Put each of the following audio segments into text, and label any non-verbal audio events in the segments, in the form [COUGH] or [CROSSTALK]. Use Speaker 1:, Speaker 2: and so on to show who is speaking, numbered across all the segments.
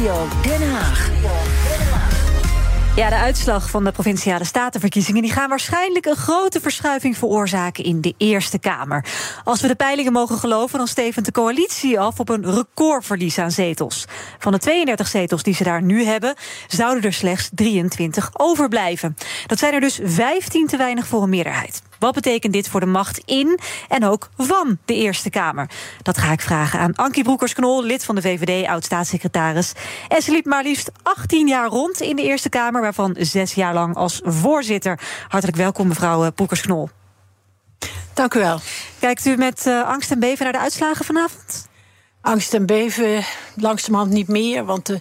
Speaker 1: Den Haag.
Speaker 2: Ja, de uitslag van de provinciale statenverkiezingen die gaan waarschijnlijk een grote verschuiving veroorzaken in de Eerste Kamer. Als we de peilingen mogen geloven, dan stevend de coalitie af op een recordverlies aan zetels. Van de 32 zetels die ze daar nu hebben, zouden er slechts 23 overblijven. Dat zijn er dus 15 te weinig voor een meerderheid. Wat betekent dit voor de macht in en ook van de Eerste Kamer? Dat ga ik vragen aan Ankie Broekers-Knol, lid van de VVD, oud-staatssecretaris. En ze liep maar liefst 18 jaar rond in de Eerste Kamer, waarvan zes jaar lang als voorzitter. Hartelijk welkom, mevrouw eh, Broekers-Knol.
Speaker 3: Dank u wel.
Speaker 2: Kijkt u met uh, angst en beven naar de uitslagen vanavond?
Speaker 3: Angst en beven langzamerhand niet meer, want de uh,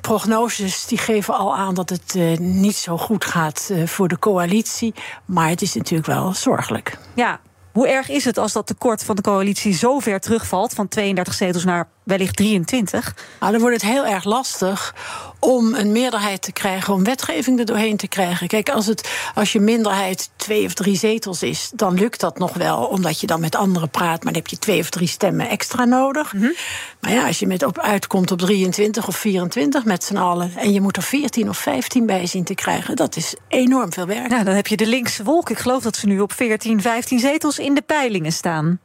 Speaker 3: prognoses die geven al aan dat het uh, niet zo goed gaat uh, voor de coalitie. Maar het is natuurlijk wel zorgelijk.
Speaker 2: Ja, hoe erg is het als dat tekort van de coalitie zo ver terugvalt, van 32 zetels naar wellicht 23?
Speaker 3: Nou, dan wordt het heel erg lastig om een meerderheid te krijgen, om wetgeving er doorheen te krijgen. Kijk, als, het, als je minderheid twee of drie zetels is, dan lukt dat nog wel, omdat je dan met anderen praat, maar dan heb je twee of drie stemmen extra nodig. Mm -hmm. Maar ja, als je met op uitkomt op 23 of 24 met z'n allen, en je moet er 14 of 15 bij zien te krijgen, dat is enorm veel werk.
Speaker 2: Ja, dan heb je de linkse wolk. Ik geloof dat ze nu op 14, 15 zetels in de peilingen staan.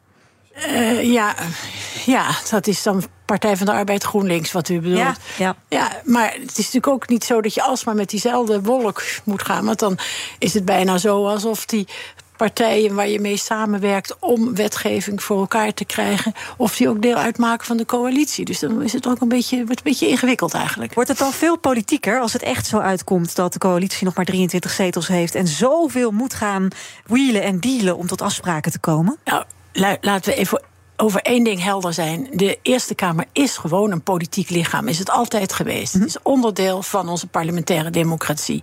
Speaker 3: Uh, ja, ja, dat is dan Partij van de Arbeid GroenLinks, wat u bedoelt.
Speaker 2: Ja, ja.
Speaker 3: ja, maar het is natuurlijk ook niet zo dat je alsmaar met diezelfde wolk moet gaan. Want dan is het bijna zo alsof die partijen waar je mee samenwerkt om wetgeving voor elkaar te krijgen, of die ook deel uitmaken van de coalitie. Dus dan is het ook een beetje, wordt een beetje ingewikkeld eigenlijk.
Speaker 2: Wordt het dan veel politieker als het echt zo uitkomt dat de coalitie nog maar 23 zetels heeft en zoveel moet gaan wheelen en dealen om tot afspraken te komen?
Speaker 3: Nou, laten we even over één ding helder zijn. De Eerste Kamer is gewoon een politiek lichaam. Is het altijd geweest. Het is onderdeel van onze parlementaire democratie.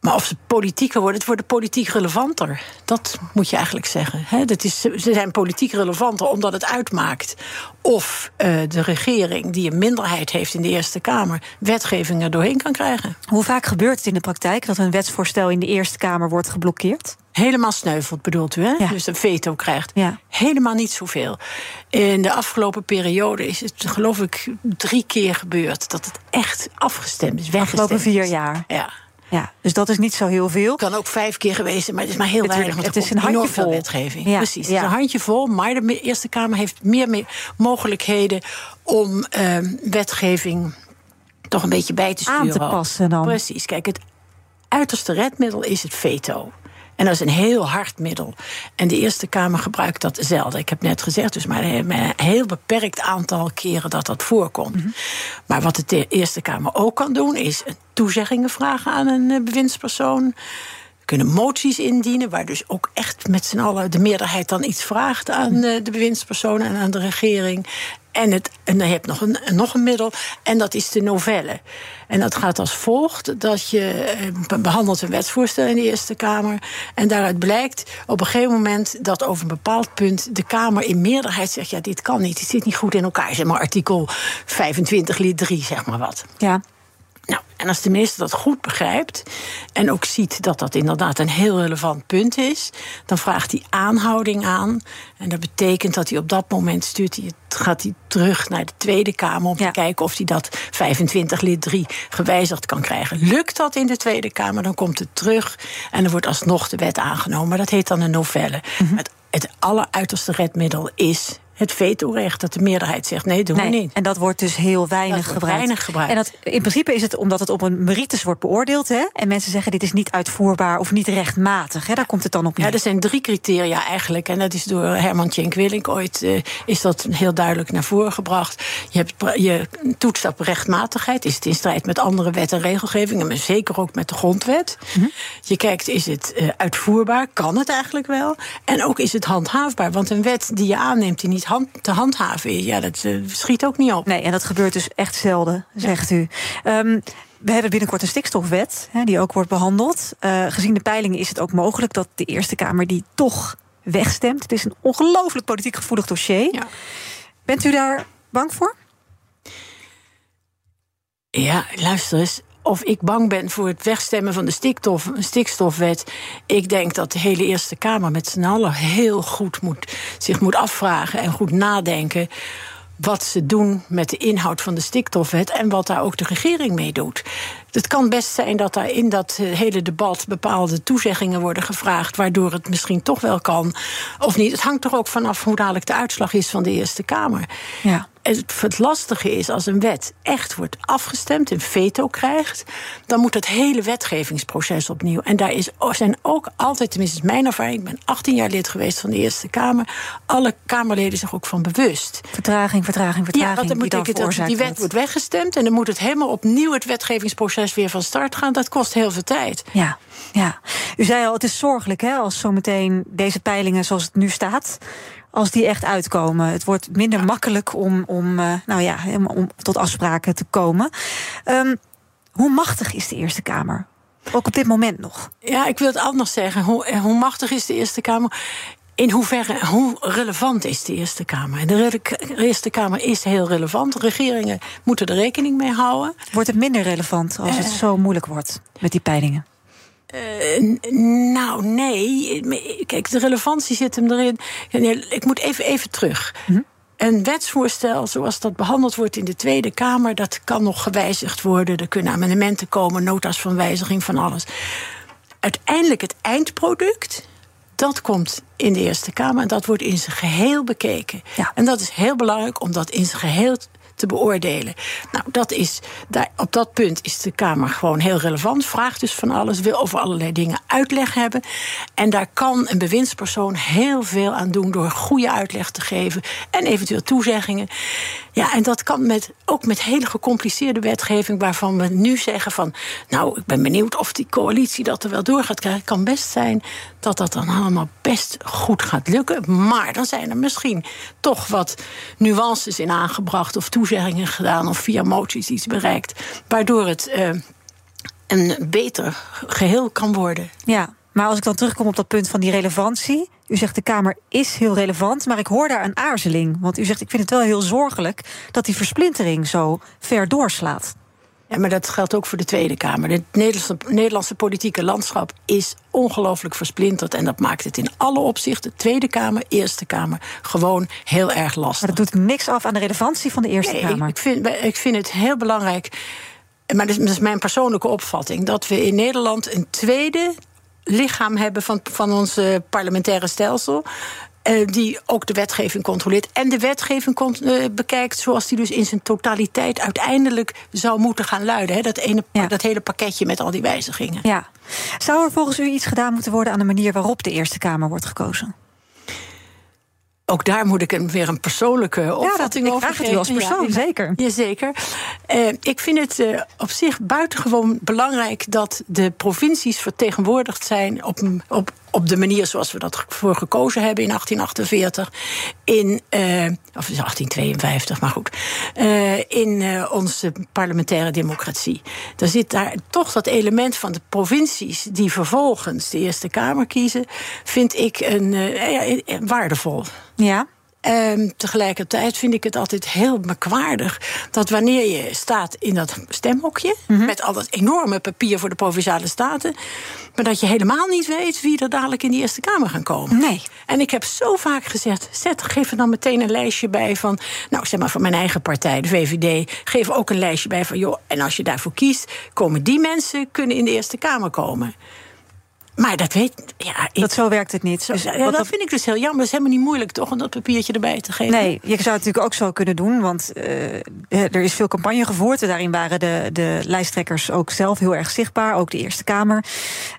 Speaker 3: Maar of ze politieker worden, het wordt politiek relevanter. Dat moet je eigenlijk zeggen. Dat is, ze zijn politiek relevanter omdat het uitmaakt of uh, de regering, die een minderheid heeft in de Eerste Kamer, wetgeving er doorheen kan krijgen.
Speaker 2: Hoe vaak gebeurt het in de praktijk dat een wetsvoorstel in de Eerste Kamer wordt geblokkeerd?
Speaker 3: Helemaal sneuvelt, bedoelt u, hè?
Speaker 2: Ja.
Speaker 3: Dus een veto krijgt.
Speaker 2: Ja.
Speaker 3: Helemaal niet zoveel. In de afgelopen periode is het, geloof ik, drie keer gebeurd dat het echt afgestemd is. Weggestemd.
Speaker 2: Afgelopen vier jaar.
Speaker 3: Ja.
Speaker 2: Ja, dus dat is niet zo heel veel.
Speaker 3: kan ook vijf keer geweest zijn, maar het is maar heel
Speaker 2: Natuurlijk,
Speaker 3: weinig.
Speaker 2: het is een handjevol.
Speaker 3: wetgeving.
Speaker 2: Ja,
Speaker 3: Precies, het
Speaker 2: ja.
Speaker 3: is een handjevol. Maar de Eerste Kamer heeft meer, meer mogelijkheden om uh, wetgeving toch een beetje bij te sturen.
Speaker 2: Aan te passen dan.
Speaker 3: Precies. Kijk, het uiterste redmiddel is het veto. En dat is een heel hard middel. En de Eerste Kamer gebruikt dat zelden. Ik heb net gezegd, dus maar een heel beperkt aantal keren dat dat voorkomt. Mm -hmm. Maar wat de Eerste Kamer ook kan doen, is toezeggingen vragen aan een bewindspersoon kunnen moties indienen, waar dus ook echt met z'n allen de meerderheid dan iets vraagt aan de, de bewindspersonen en aan de regering. En, het, en dan heb je nog een, nog een middel, en dat is de novelle. En dat gaat als volgt: dat je eh, behandelt een wetsvoorstel in de Eerste Kamer. En daaruit blijkt op een gegeven moment dat over een bepaald punt de Kamer in meerderheid zegt: ja, dit kan niet, dit zit niet goed in elkaar. Zeg maar artikel 25 lid 3, zeg maar wat.
Speaker 2: Ja.
Speaker 3: Nou, en als de minister dat goed begrijpt en ook ziet dat dat inderdaad een heel relevant punt is, dan vraagt hij aanhouding aan. En dat betekent dat hij op dat moment stuurt hij, gaat hij terug naar de Tweede Kamer om ja. te kijken of hij dat 25 lid 3 gewijzigd kan krijgen. Lukt dat in de Tweede Kamer, dan komt het terug en dan wordt alsnog de wet aangenomen. Maar dat heet dan een novelle. Mm -hmm. Het, het alleruiterste redmiddel is het vetorecht. Dat de meerderheid zegt: nee, doen
Speaker 2: nee,
Speaker 3: we niet.
Speaker 2: En dat wordt dus heel weinig gebruikt.
Speaker 3: Weinig gebruikt.
Speaker 2: En dat, in principe is het omdat het op een merites wordt beoordeeld. Hè? En mensen zeggen: dit is niet uitvoerbaar of niet rechtmatig. Hè? Daar komt het dan op neer.
Speaker 3: Ja, er zijn drie criteria eigenlijk. En dat is door Herman Tjenk Willink ooit uh, is dat heel duidelijk naar voren gebracht. Je, hebt, je toetst op rechtmatigheid. Is het in strijd met andere wet en regelgevingen, maar zeker ook met de grondwet.
Speaker 2: Mhm.
Speaker 3: Mm -hmm. Je kijkt: is het uh, uitvoerbaar? Kan het eigenlijk wel? En ook is het handhaafbaar? Want een wet die je aanneemt die niet hand, te handhaven is, ja, dat uh, schiet ook niet op.
Speaker 2: Nee, en dat gebeurt dus echt zelden, zegt ja. u. Um, we hebben binnenkort een stikstofwet, hè, die ook wordt behandeld. Uh, gezien de peilingen is het ook mogelijk dat de Eerste Kamer die toch wegstemt. Het is een ongelooflijk politiek gevoelig dossier.
Speaker 3: Ja.
Speaker 2: Bent u daar bang voor?
Speaker 3: Ja, luister eens of ik bang ben voor het wegstemmen van de stikstof, stikstofwet. Ik denk dat de hele Eerste Kamer met z'n allen heel goed moet, zich moet afvragen en goed nadenken wat ze doen met de inhoud van de stikstofwet en wat daar ook de regering mee doet. Het kan best zijn dat daar in dat eh, hele debat bepaalde toezeggingen worden gevraagd, waardoor het misschien toch wel kan of niet. Het hangt er ook vanaf hoe dadelijk de uitslag is van de Eerste Kamer. Ja het, lastige is, als een wet echt wordt afgestemd, een veto krijgt, dan moet het hele wetgevingsproces opnieuw. En daar is, zijn ook altijd, tenminste mijn ervaring, ik ben 18 jaar lid geweest van de Eerste Kamer, alle Kamerleden zich ook van bewust.
Speaker 2: Vertraging, vertraging, vertraging. Ja, want dan
Speaker 3: betekent dat die wet wordt weggestemd en dan moet het helemaal opnieuw het wetgevingsproces weer van start gaan. Dat kost heel veel tijd.
Speaker 2: Ja. Ja, u zei al, het is zorgelijk hè, als zometeen deze peilingen zoals het nu staat als die echt uitkomen. Het wordt minder makkelijk om, om, uh, nou ja, om tot afspraken te komen. Um, hoe machtig is de Eerste Kamer? Ook op dit moment nog.
Speaker 3: Ja, ik wil het anders zeggen. Hoe, eh, hoe machtig is de Eerste Kamer? In hoeverre, hoe relevant is de Eerste Kamer? De Eerste Kamer is heel relevant. Regeringen moeten er rekening mee houden.
Speaker 2: Wordt het minder relevant als het eh. zo moeilijk wordt met die peilingen?
Speaker 3: Uh, nou, nee. Kijk, de relevantie zit hem erin. Ik moet even, even terug. Hm? Een wetsvoorstel zoals dat behandeld wordt in de Tweede Kamer, dat kan nog gewijzigd worden. Er kunnen amendementen komen, nota's van wijziging van alles. Uiteindelijk het eindproduct, dat komt in de Eerste Kamer en dat wordt in zijn geheel bekeken. Ja. En dat is heel belangrijk om dat in zijn geheel te beoordelen. Nou, dat is, daar, op dat punt is de Kamer gewoon heel relevant. Vraagt dus van alles, wil over allerlei dingen uitleg hebben. En daar kan een bewindspersoon heel veel aan doen door goede uitleg te geven en eventueel toezeggingen. Ja, en dat kan met, ook met hele gecompliceerde wetgeving, waarvan we nu zeggen van, nou, ik ben benieuwd of die coalitie dat er wel door gaat krijgen. Het kan best zijn dat dat dan allemaal best goed gaat lukken. Maar dan zijn er misschien toch wat nuances in aangebracht of toezeggingen gedaan of via moties iets bereikt, waardoor het uh, een beter geheel kan worden.
Speaker 2: Ja, maar als ik dan terugkom op dat punt van die relevantie. U zegt de Kamer is heel relevant, maar ik hoor daar een aarzeling. Want u zegt ik vind het wel heel zorgelijk dat die versplintering zo ver doorslaat.
Speaker 3: Ja, maar dat geldt ook voor de Tweede Kamer. Het Nederlandse, Nederlandse politieke landschap is ongelooflijk versplinterd. En dat maakt het in alle opzichten, Tweede Kamer, Eerste Kamer, gewoon heel erg lastig.
Speaker 2: Maar dat doet niks af aan de relevantie van de Eerste
Speaker 3: nee,
Speaker 2: Kamer.
Speaker 3: Ik vind, ik vind het heel belangrijk. Maar dat is mijn persoonlijke opvatting. Dat we in Nederland een tweede lichaam hebben van, van ons parlementaire stelsel. Uh, die ook de wetgeving controleert. En de wetgeving uh, bekijkt zoals die dus in zijn totaliteit uiteindelijk zou moeten gaan luiden. Hè? Dat, ene, ja. dat hele pakketje met al die wijzigingen.
Speaker 2: Ja. Zou er volgens u iets gedaan moeten worden aan de manier waarop de Eerste Kamer wordt gekozen?
Speaker 3: ook daar moet ik weer een persoonlijke opvatting
Speaker 2: ja,
Speaker 3: dat,
Speaker 2: over geven. als persoon, ja, zeker.
Speaker 3: Jazeker. Uh, ik vind het uh, op zich buitengewoon belangrijk... dat de provincies vertegenwoordigd zijn op, op, op de manier zoals we dat voor gekozen hebben in 1848. In, uh, of 1852, maar goed. in onze parlementaire democratie. Er zit daar toch dat element van de provincies... die vervolgens de Eerste Kamer kiezen... vind ik een, waardevol.
Speaker 2: Ja.
Speaker 3: Um, tegelijkertijd vind ik het altijd heel merkwaardig dat wanneer je staat in dat stemhokje, mhm. met al dat enorme papier voor de provinciale staten, maar dat je helemaal niet weet wie er dadelijk in die Eerste Kamer gaan komen.
Speaker 2: Nee.
Speaker 3: En ik heb zo vaak gezegd: zet, geef er dan meteen een lijstje bij van, nou zeg maar van mijn eigen partij, de VVD, geef ook een lijstje bij van, joh, en als je daarvoor kiest, komen die mensen kunnen in de Eerste Kamer komen. Maar dat weet. Ja,
Speaker 2: dat zo werkt het niet.
Speaker 3: dus, ja, dat vind ik dus heel jammer. Het is helemaal niet moeilijk toch om dat papiertje erbij te geven.
Speaker 2: Nee, je zou het natuurlijk ook zo kunnen doen. Want uh, er is veel campagne gevoerd. Daarin waren de, de lijsttrekkers ook zelf heel erg zichtbaar. Ook de Eerste Kamer.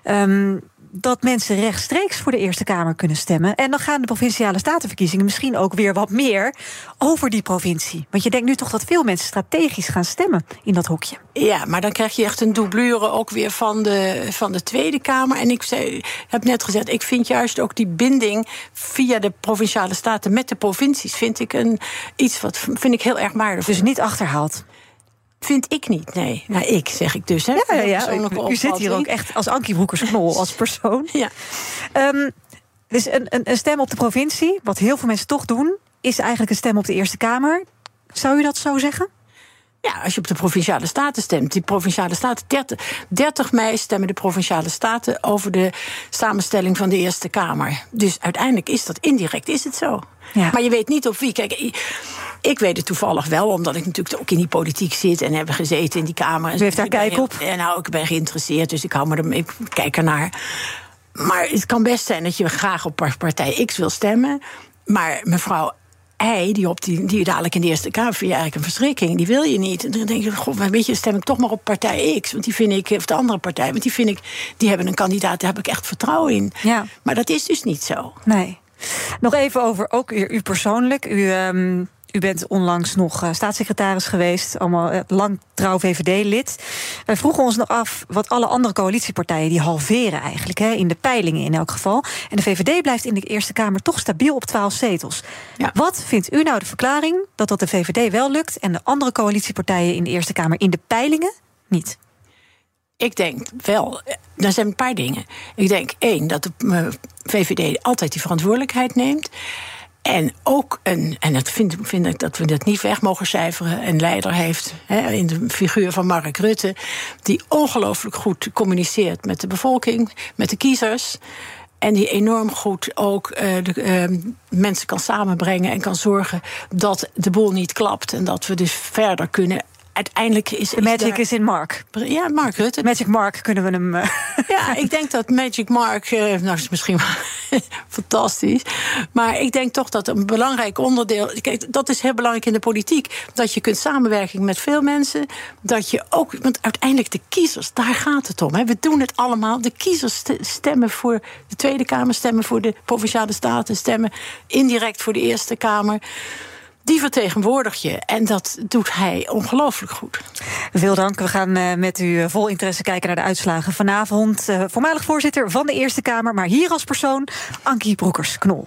Speaker 2: Um, dat mensen rechtstreeks voor de Eerste Kamer kunnen stemmen. En dan gaan de provinciale statenverkiezingen misschien ook weer wat meer over die provincie. Want je denkt nu toch dat veel mensen strategisch gaan stemmen in dat hokje.
Speaker 3: Ja, maar dan krijg je echt een doublure ook weer van de, van de Tweede Kamer. En ik zei, heb net gezegd, ik vind juist ook die binding via de provinciale staten met de provincies, vind ik een, iets wat vind ik heel erg waardevol.
Speaker 2: Dus niet achterhaald.
Speaker 3: Vind ik niet, nee. Nou, ik zeg ik dus. Hè,
Speaker 2: ja, ja, ja. U, u zit hier ook echt als Ankie Broekers-Knol, [LAUGHS] als persoon. ja. Um, dus een, een, een stem op de provincie, wat heel veel mensen toch doen... is eigenlijk een stem op de Eerste Kamer. Zou u dat zo zeggen?
Speaker 3: Ja, als je op de provinciale staten stemt. Die provinciale staten, 30, 30 mei stemmen de provinciale staten over de samenstelling van de Eerste Kamer. Dus uiteindelijk is dat indirect, is het zo. Ja. Maar je weet niet op wie. Kijk, ik weet het toevallig wel, omdat ik natuurlijk ook in die politiek zit en heb gezeten in die Kamer.
Speaker 2: U heeft daar kijk op?
Speaker 3: En nou, ik ben geïnteresseerd, dus ik hou me er, ik kijk ernaar. Maar het kan best zijn dat je graag op partij X wil stemmen. Maar mevrouw hij, die, op die, die dadelijk in de Eerste Kamer, vind je eigenlijk een verschrikking. Die wil je niet. En dan denk je, god, weet je, stem ik toch maar op partij X. Want die vind ik, of de andere partij, want die vind ik, die hebben een kandidaat, daar heb ik echt vertrouwen in. Ja. Maar dat is dus niet zo.
Speaker 2: Nee. Nog even over ook u persoonlijk. U. Um u bent onlangs nog eh, staatssecretaris geweest, allemaal eh, lang trouw VVD-lid. Wij vroegen ons nog af wat alle andere coalitiepartijen die halveren eigenlijk, hè, in de peilingen in elk geval. En de VVD blijft in de Eerste Kamer toch stabiel op 12 zetels. Ja. Wat vindt u nou de verklaring dat dat de VVD wel lukt en de andere coalitiepartijen in de Eerste Kamer in de peilingen niet?
Speaker 3: Ik denk wel, eh, er zijn een paar dingen. Ik denk één, dat de VVD altijd die verantwoordelijkheid neemt. En ook een, en dat vind, vind ik dat we dat niet weg mogen cijferen, een leider heeft hè, in de figuur van Mark Rutte, die ongelooflijk goed communiceert met de bevolking, met de kiezers. En die enorm goed ook uh, de, uh, mensen kan samenbrengen en kan zorgen dat de boel niet klapt. En dat we dus verder kunnen uiteindelijk is.
Speaker 2: De magic is, in Mark.
Speaker 3: Ja, Mark Rutte.
Speaker 2: Magic Mark kunnen we hem. Uh... [LAUGHS]
Speaker 3: Ja, ik denk dat Magic Mark. Uh, nou, is misschien [LAUGHS] fantastisch. Maar ik denk toch dat een belangrijk onderdeel. Kijk, dat is heel belangrijk in de politiek. Dat je kunt samenwerken met veel mensen. Dat je ook. Want uiteindelijk de kiezers, daar gaat het om. Hè. We doen het allemaal. De kiezers stemmen voor de Tweede Kamer, stemmen voor de provinciale staten, stemmen indirect voor de Eerste Kamer die vertegenwoordig je. En dat doet hij ongelooflijk goed.
Speaker 2: Veel dank. We gaan uh, met u eh, vol interesse kijken naar de uitslagen vanavond. Uh, voormalig voorzitter van de Eerste Kamer, maar hier als persoon Ankie Broekers-Knol.